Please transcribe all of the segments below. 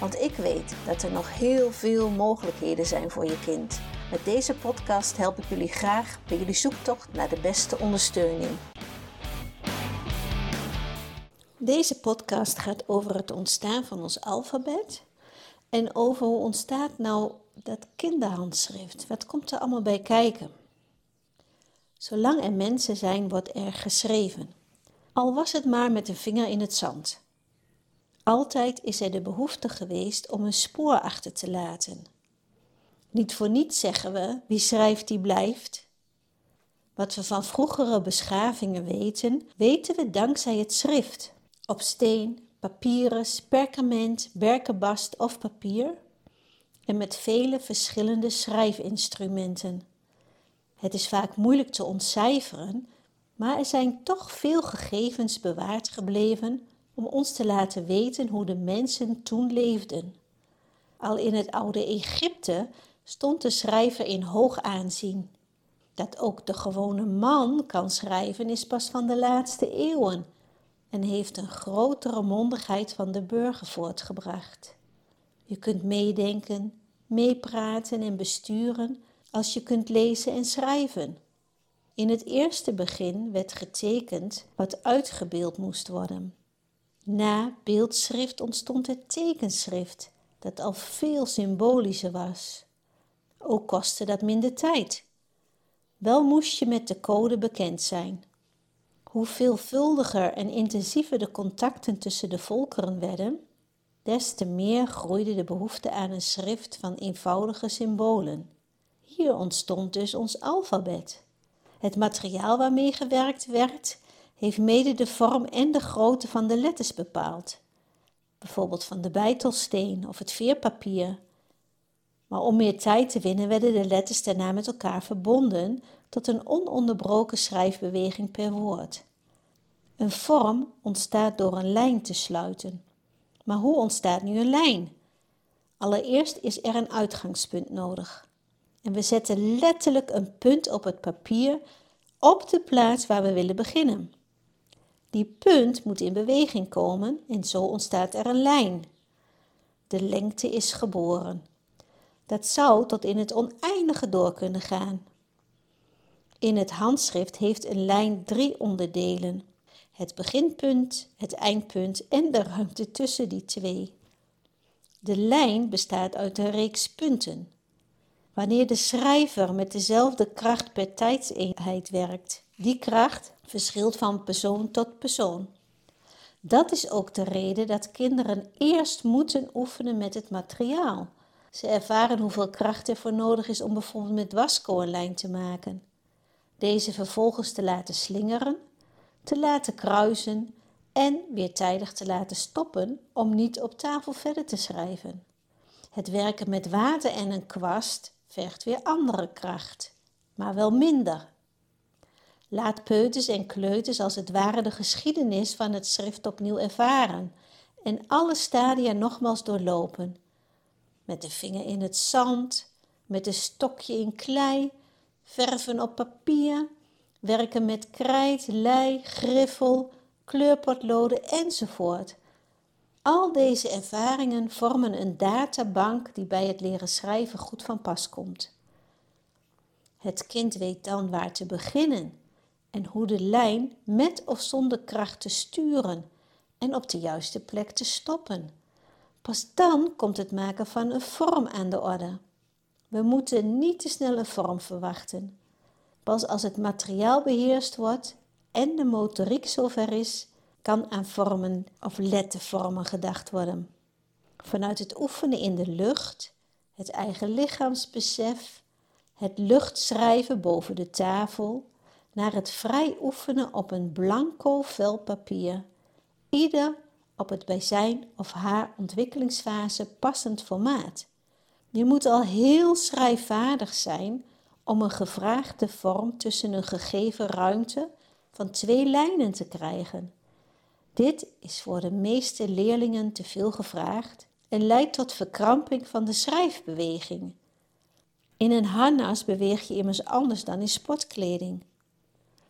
Want ik weet dat er nog heel veel mogelijkheden zijn voor je kind. Met deze podcast help ik jullie graag bij jullie zoektocht naar de beste ondersteuning. Deze podcast gaat over het ontstaan van ons alfabet en over hoe ontstaat nou dat kinderhandschrift. Wat komt er allemaal bij kijken? Zolang er mensen zijn, wordt er geschreven. Al was het maar met een vinger in het zand. Altijd is er de behoefte geweest om een spoor achter te laten. Niet voor niets zeggen we: wie schrijft, die blijft. Wat we van vroegere beschavingen weten, weten we dankzij het schrift. Op steen, papyrus, perkament, berkenbast of papier. En met vele verschillende schrijfinstrumenten. Het is vaak moeilijk te ontcijferen, maar er zijn toch veel gegevens bewaard gebleven om ons te laten weten hoe de mensen toen leefden. Al in het oude Egypte stond de schrijver in hoog aanzien. Dat ook de gewone man kan schrijven is pas van de laatste eeuwen en heeft een grotere mondigheid van de burger voortgebracht. Je kunt meedenken, meepraten en besturen als je kunt lezen en schrijven. In het eerste begin werd getekend wat uitgebeeld moest worden. Na beeldschrift ontstond het tekenschrift, dat al veel symbolischer was. Ook kostte dat minder tijd. Wel moest je met de code bekend zijn. Hoe veelvuldiger en intensiever de contacten tussen de volkeren werden, des te meer groeide de behoefte aan een schrift van eenvoudige symbolen. Hier ontstond dus ons alfabet. Het materiaal waarmee gewerkt werd, heeft mede de vorm en de grootte van de letters bepaald, bijvoorbeeld van de bijtelsteen of het veerpapier. Maar om meer tijd te winnen werden de letters daarna met elkaar verbonden tot een ononderbroken schrijfbeweging per woord. Een vorm ontstaat door een lijn te sluiten. Maar hoe ontstaat nu een lijn? Allereerst is er een uitgangspunt nodig. En we zetten letterlijk een punt op het papier op de plaats waar we willen beginnen. Die punt moet in beweging komen en zo ontstaat er een lijn. De lengte is geboren. Dat zou tot in het oneindige door kunnen gaan. In het handschrift heeft een lijn drie onderdelen: het beginpunt, het eindpunt en de ruimte tussen die twee. De lijn bestaat uit een reeks punten. Wanneer de schrijver met dezelfde kracht per tijdseenheid werkt, die kracht verschilt van persoon tot persoon. Dat is ook de reden dat kinderen eerst moeten oefenen met het materiaal. Ze ervaren hoeveel kracht er voor nodig is om bijvoorbeeld met wasco een lijn te maken. Deze vervolgens te laten slingeren, te laten kruisen en weer tijdig te laten stoppen om niet op tafel verder te schrijven. Het werken met water en een kwast vergt weer andere kracht, maar wel minder. Laat peuters en kleuters als het ware de geschiedenis van het schrift opnieuw ervaren en alle stadia nogmaals doorlopen. Met de vinger in het zand, met een stokje in klei, verven op papier, werken met krijt, lei, griffel, kleurpotloden enzovoort. Al deze ervaringen vormen een databank die bij het leren schrijven goed van pas komt. Het kind weet dan waar te beginnen en hoe de lijn met of zonder kracht te sturen en op de juiste plek te stoppen. Pas dan komt het maken van een vorm aan de orde. We moeten niet te snel een vorm verwachten. Pas als het materiaal beheerst wordt en de motoriek zover is, kan aan vormen of lettervormen gedacht worden. Vanuit het oefenen in de lucht, het eigen lichaamsbesef, het luchtschrijven boven de tafel, naar het vrij oefenen op een blanco vel papier. Ieder op het bij zijn of haar ontwikkelingsfase passend formaat. Je moet al heel schrijfvaardig zijn om een gevraagde vorm tussen een gegeven ruimte van twee lijnen te krijgen. Dit is voor de meeste leerlingen te veel gevraagd en leidt tot verkramping van de schrijfbeweging. In een harnas beweeg je immers anders dan in sportkleding.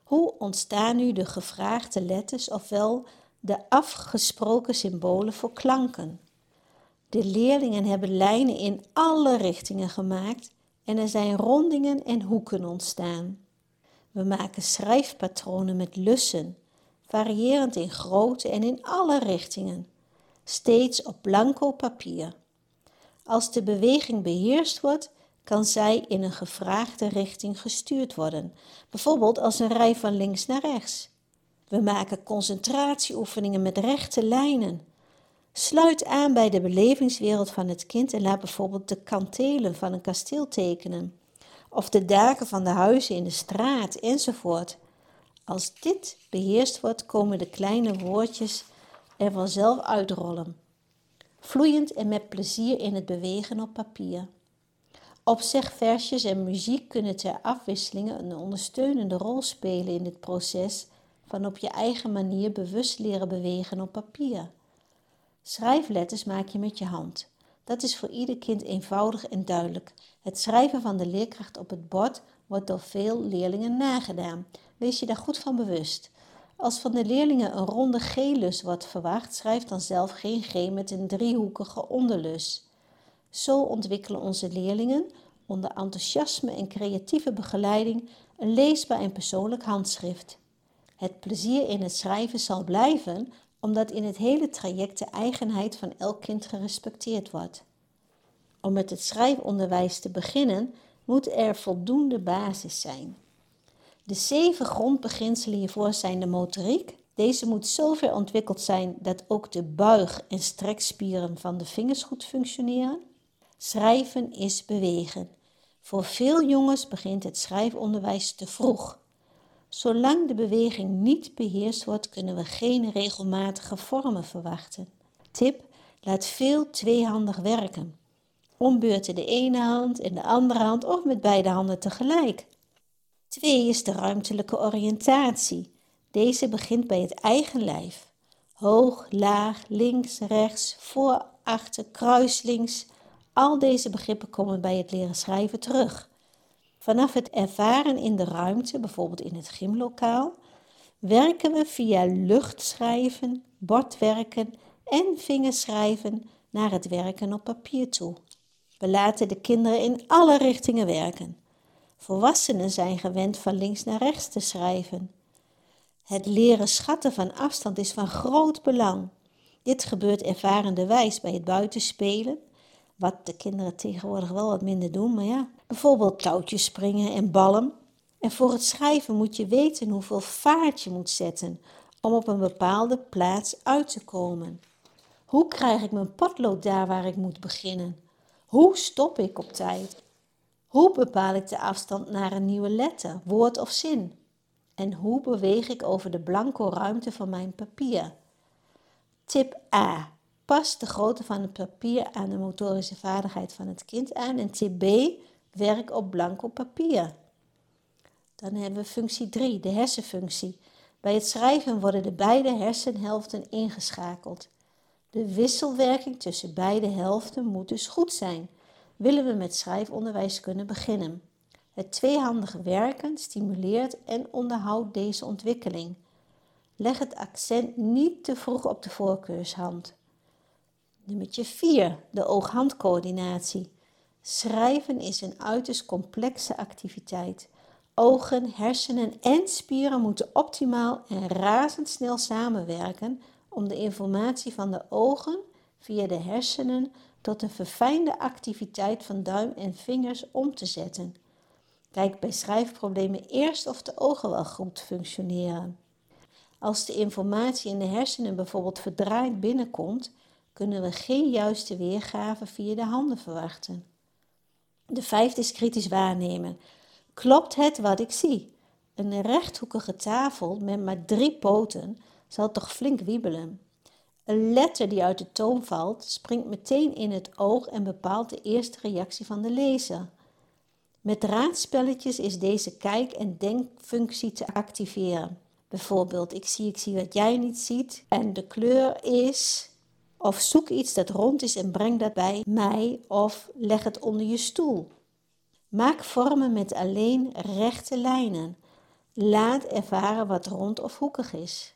Hoe ontstaan nu de gevraagde letters ofwel de afgesproken symbolen voor klanken? De leerlingen hebben lijnen in alle richtingen gemaakt en er zijn rondingen en hoeken ontstaan. We maken schrijfpatronen met lussen, variërend in grootte en in alle richtingen, steeds op blanco papier. Als de beweging beheerst wordt, kan zij in een gevraagde richting gestuurd worden, bijvoorbeeld als een rij van links naar rechts. We maken concentratieoefeningen met rechte lijnen. Sluit aan bij de belevingswereld van het kind en laat bijvoorbeeld de kantelen van een kasteel tekenen, of de daken van de huizen in de straat enzovoort. Als dit beheerst wordt, komen de kleine woordjes er vanzelf uitrollen, vloeiend en met plezier in het bewegen op papier. Opzegversjes en muziek kunnen ter afwisseling een ondersteunende rol spelen in dit proces van op je eigen manier bewust leren bewegen op papier. Schrijfletters maak je met je hand. Dat is voor ieder kind eenvoudig en duidelijk. Het schrijven van de leerkracht op het bord wordt door veel leerlingen nagedaan. Wees je daar goed van bewust. Als van de leerlingen een ronde G-lus wordt verwacht, schrijf dan zelf geen G met een driehoekige onderlus. Zo ontwikkelen onze leerlingen onder enthousiasme en creatieve begeleiding een leesbaar en persoonlijk handschrift. Het plezier in het schrijven zal blijven, omdat in het hele traject de eigenheid van elk kind gerespecteerd wordt. Om met het schrijfonderwijs te beginnen, moet er voldoende basis zijn. De zeven grondbeginselen hiervoor zijn de motoriek. Deze moet zover ontwikkeld zijn dat ook de buig- en strekspieren van de vingers goed functioneren. Schrijven is bewegen. Voor veel jongens begint het schrijfonderwijs te vroeg. Zolang de beweging niet beheerst wordt, kunnen we geen regelmatige vormen verwachten. Tip: laat veel tweehandig werken. Ombeurten de ene hand in de andere hand of met beide handen tegelijk. Twee is de ruimtelijke oriëntatie. Deze begint bij het eigen lijf. Hoog, laag, links, rechts, voor, achter, kruislinks. Al deze begrippen komen bij het leren schrijven terug. Vanaf het ervaren in de ruimte, bijvoorbeeld in het gymlokaal, werken we via luchtschrijven, bordwerken en vingerschrijven naar het werken op papier toe. We laten de kinderen in alle richtingen werken. Volwassenen zijn gewend van links naar rechts te schrijven. Het leren schatten van afstand is van groot belang. Dit gebeurt ervarenderwijs bij het buitenspelen, wat de kinderen tegenwoordig wel wat minder doen, maar ja. Bijvoorbeeld touwtjes springen en ballen. En voor het schrijven moet je weten hoeveel vaart je moet zetten om op een bepaalde plaats uit te komen. Hoe krijg ik mijn potlood daar waar ik moet beginnen? Hoe stop ik op tijd? Hoe bepaal ik de afstand naar een nieuwe letter, woord of zin? En hoe beweeg ik over de blanco ruimte van mijn papier? Tip A. Pas de grootte van het papier aan de motorische vaardigheid van het kind aan. En tip B. Werk op blanco papier. Dan hebben we functie 3, de hersenfunctie. Bij het schrijven worden de beide hersenhelften ingeschakeld. De wisselwerking tussen beide helften moet dus goed zijn, willen we met schrijfonderwijs kunnen beginnen. Het tweehandige werken stimuleert en onderhoudt deze ontwikkeling. Leg het accent niet te vroeg op de voorkeurshand. Nummer 4, de oog-handcoördinatie. Schrijven is een uiterst complexe activiteit. Ogen, hersenen en spieren moeten optimaal en razendsnel samenwerken om de informatie van de ogen via de hersenen tot een verfijnde activiteit van duim en vingers om te zetten. Kijk bij schrijfproblemen eerst of de ogen wel goed functioneren. Als de informatie in de hersenen bijvoorbeeld verdraaid binnenkomt, kunnen we geen juiste weergave via de handen verwachten. De vijfde is kritisch waarnemen. Klopt het wat ik zie? Een rechthoekige tafel met maar drie poten zal toch flink wiebelen. Een letter die uit de toon valt, springt meteen in het oog en bepaalt de eerste reactie van de lezer. Met raadspelletjes is deze kijk- en denkfunctie te activeren. Bijvoorbeeld, ik zie, ik zie wat jij niet ziet en de kleur is. Of zoek iets dat rond is en breng dat bij mij of leg het onder je stoel. Maak vormen met alleen rechte lijnen. Laat ervaren wat rond of hoekig is.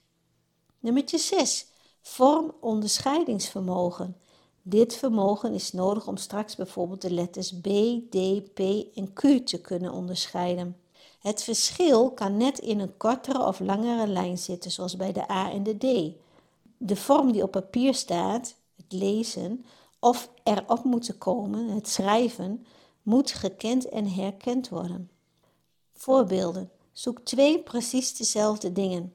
Nummer 6. Vorm onderscheidingsvermogen. Dit vermogen is nodig om straks bijvoorbeeld de letters B, D, P en Q te kunnen onderscheiden. Het verschil kan net in een kortere of langere lijn zitten, zoals bij de A en de D. De vorm die op papier staat, het lezen, of erop moeten komen, het schrijven, moet gekend en herkend worden. Voorbeelden. Zoek twee precies dezelfde dingen.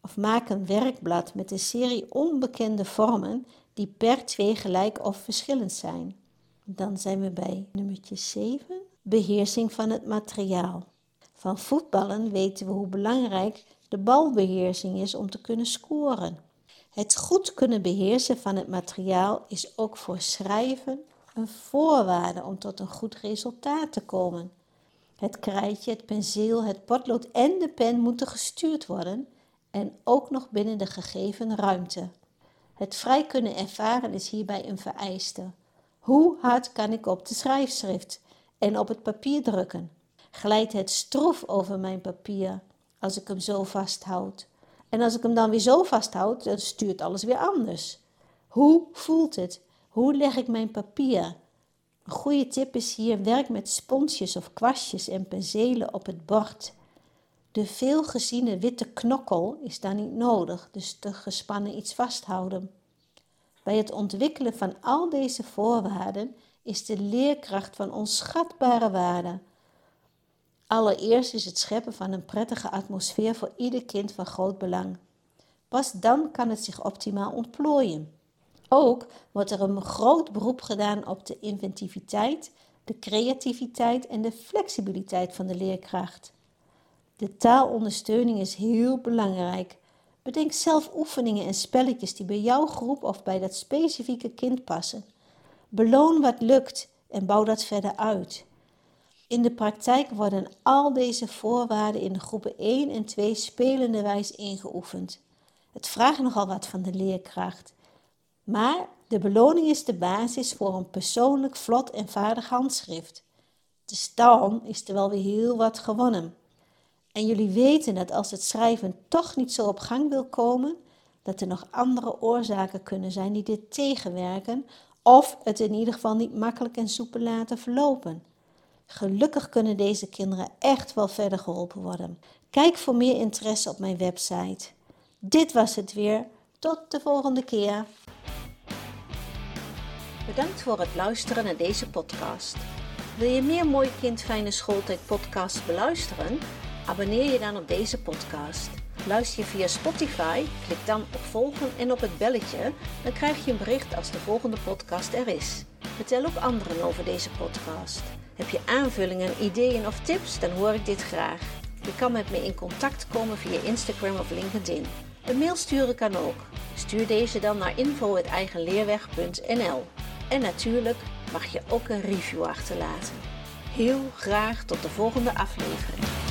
Of maak een werkblad met een serie onbekende vormen die per twee gelijk of verschillend zijn. Dan zijn we bij nummertje 7. Beheersing van het materiaal. Van voetballen weten we hoe belangrijk de balbeheersing is om te kunnen scoren. Het goed kunnen beheersen van het materiaal is ook voor schrijven een voorwaarde om tot een goed resultaat te komen. Het krijtje, het penseel, het potlood en de pen moeten gestuurd worden en ook nog binnen de gegeven ruimte. Het vrij kunnen ervaren is hierbij een vereiste. Hoe hard kan ik op de schrijfschrift en op het papier drukken? Glijdt het stroef over mijn papier als ik hem zo vasthoud? En als ik hem dan weer zo vasthoud, dan stuurt alles weer anders. Hoe voelt het? Hoe leg ik mijn papier? Een goede tip is hier werk met sponsjes of kwastjes en penselen op het bord. De veelgeziene witte knokkel is dan niet nodig, dus te gespannen iets vasthouden. Bij het ontwikkelen van al deze voorwaarden is de leerkracht van onschatbare waarde. Allereerst is het scheppen van een prettige atmosfeer voor ieder kind van groot belang. Pas dan kan het zich optimaal ontplooien. Ook wordt er een groot beroep gedaan op de inventiviteit, de creativiteit en de flexibiliteit van de leerkracht. De taalondersteuning is heel belangrijk. Bedenk zelf oefeningen en spelletjes die bij jouw groep of bij dat specifieke kind passen. Beloon wat lukt en bouw dat verder uit. In de praktijk worden al deze voorwaarden in de groepen 1 en 2 spelende wijs ingeoefend. Het vraagt nogal wat van de leerkracht. Maar de beloning is de basis voor een persoonlijk vlot en vaardig handschrift. Dus dan is er wel weer heel wat gewonnen. En jullie weten dat als het schrijven toch niet zo op gang wil komen, dat er nog andere oorzaken kunnen zijn die dit tegenwerken, of het in ieder geval niet makkelijk en soepel laten verlopen. Gelukkig kunnen deze kinderen echt wel verder geholpen worden. Kijk voor meer interesse op mijn website. Dit was het weer. Tot de volgende keer. Bedankt voor het luisteren naar deze podcast. Wil je meer Mooi Kind Fijne Schooltijd podcasts beluisteren? Abonneer je dan op deze podcast. Luister je via Spotify, klik dan op volgen en op het belletje, dan krijg je een bericht als de volgende podcast er is. Vertel ook anderen over deze podcast. Heb je aanvullingen, ideeën of tips, dan hoor ik dit graag. Je kan met me in contact komen via Instagram of LinkedIn. Een mail sturen kan ook. Stuur deze dan naar info.eigenleerweg.nl En natuurlijk mag je ook een review achterlaten. Heel graag tot de volgende aflevering.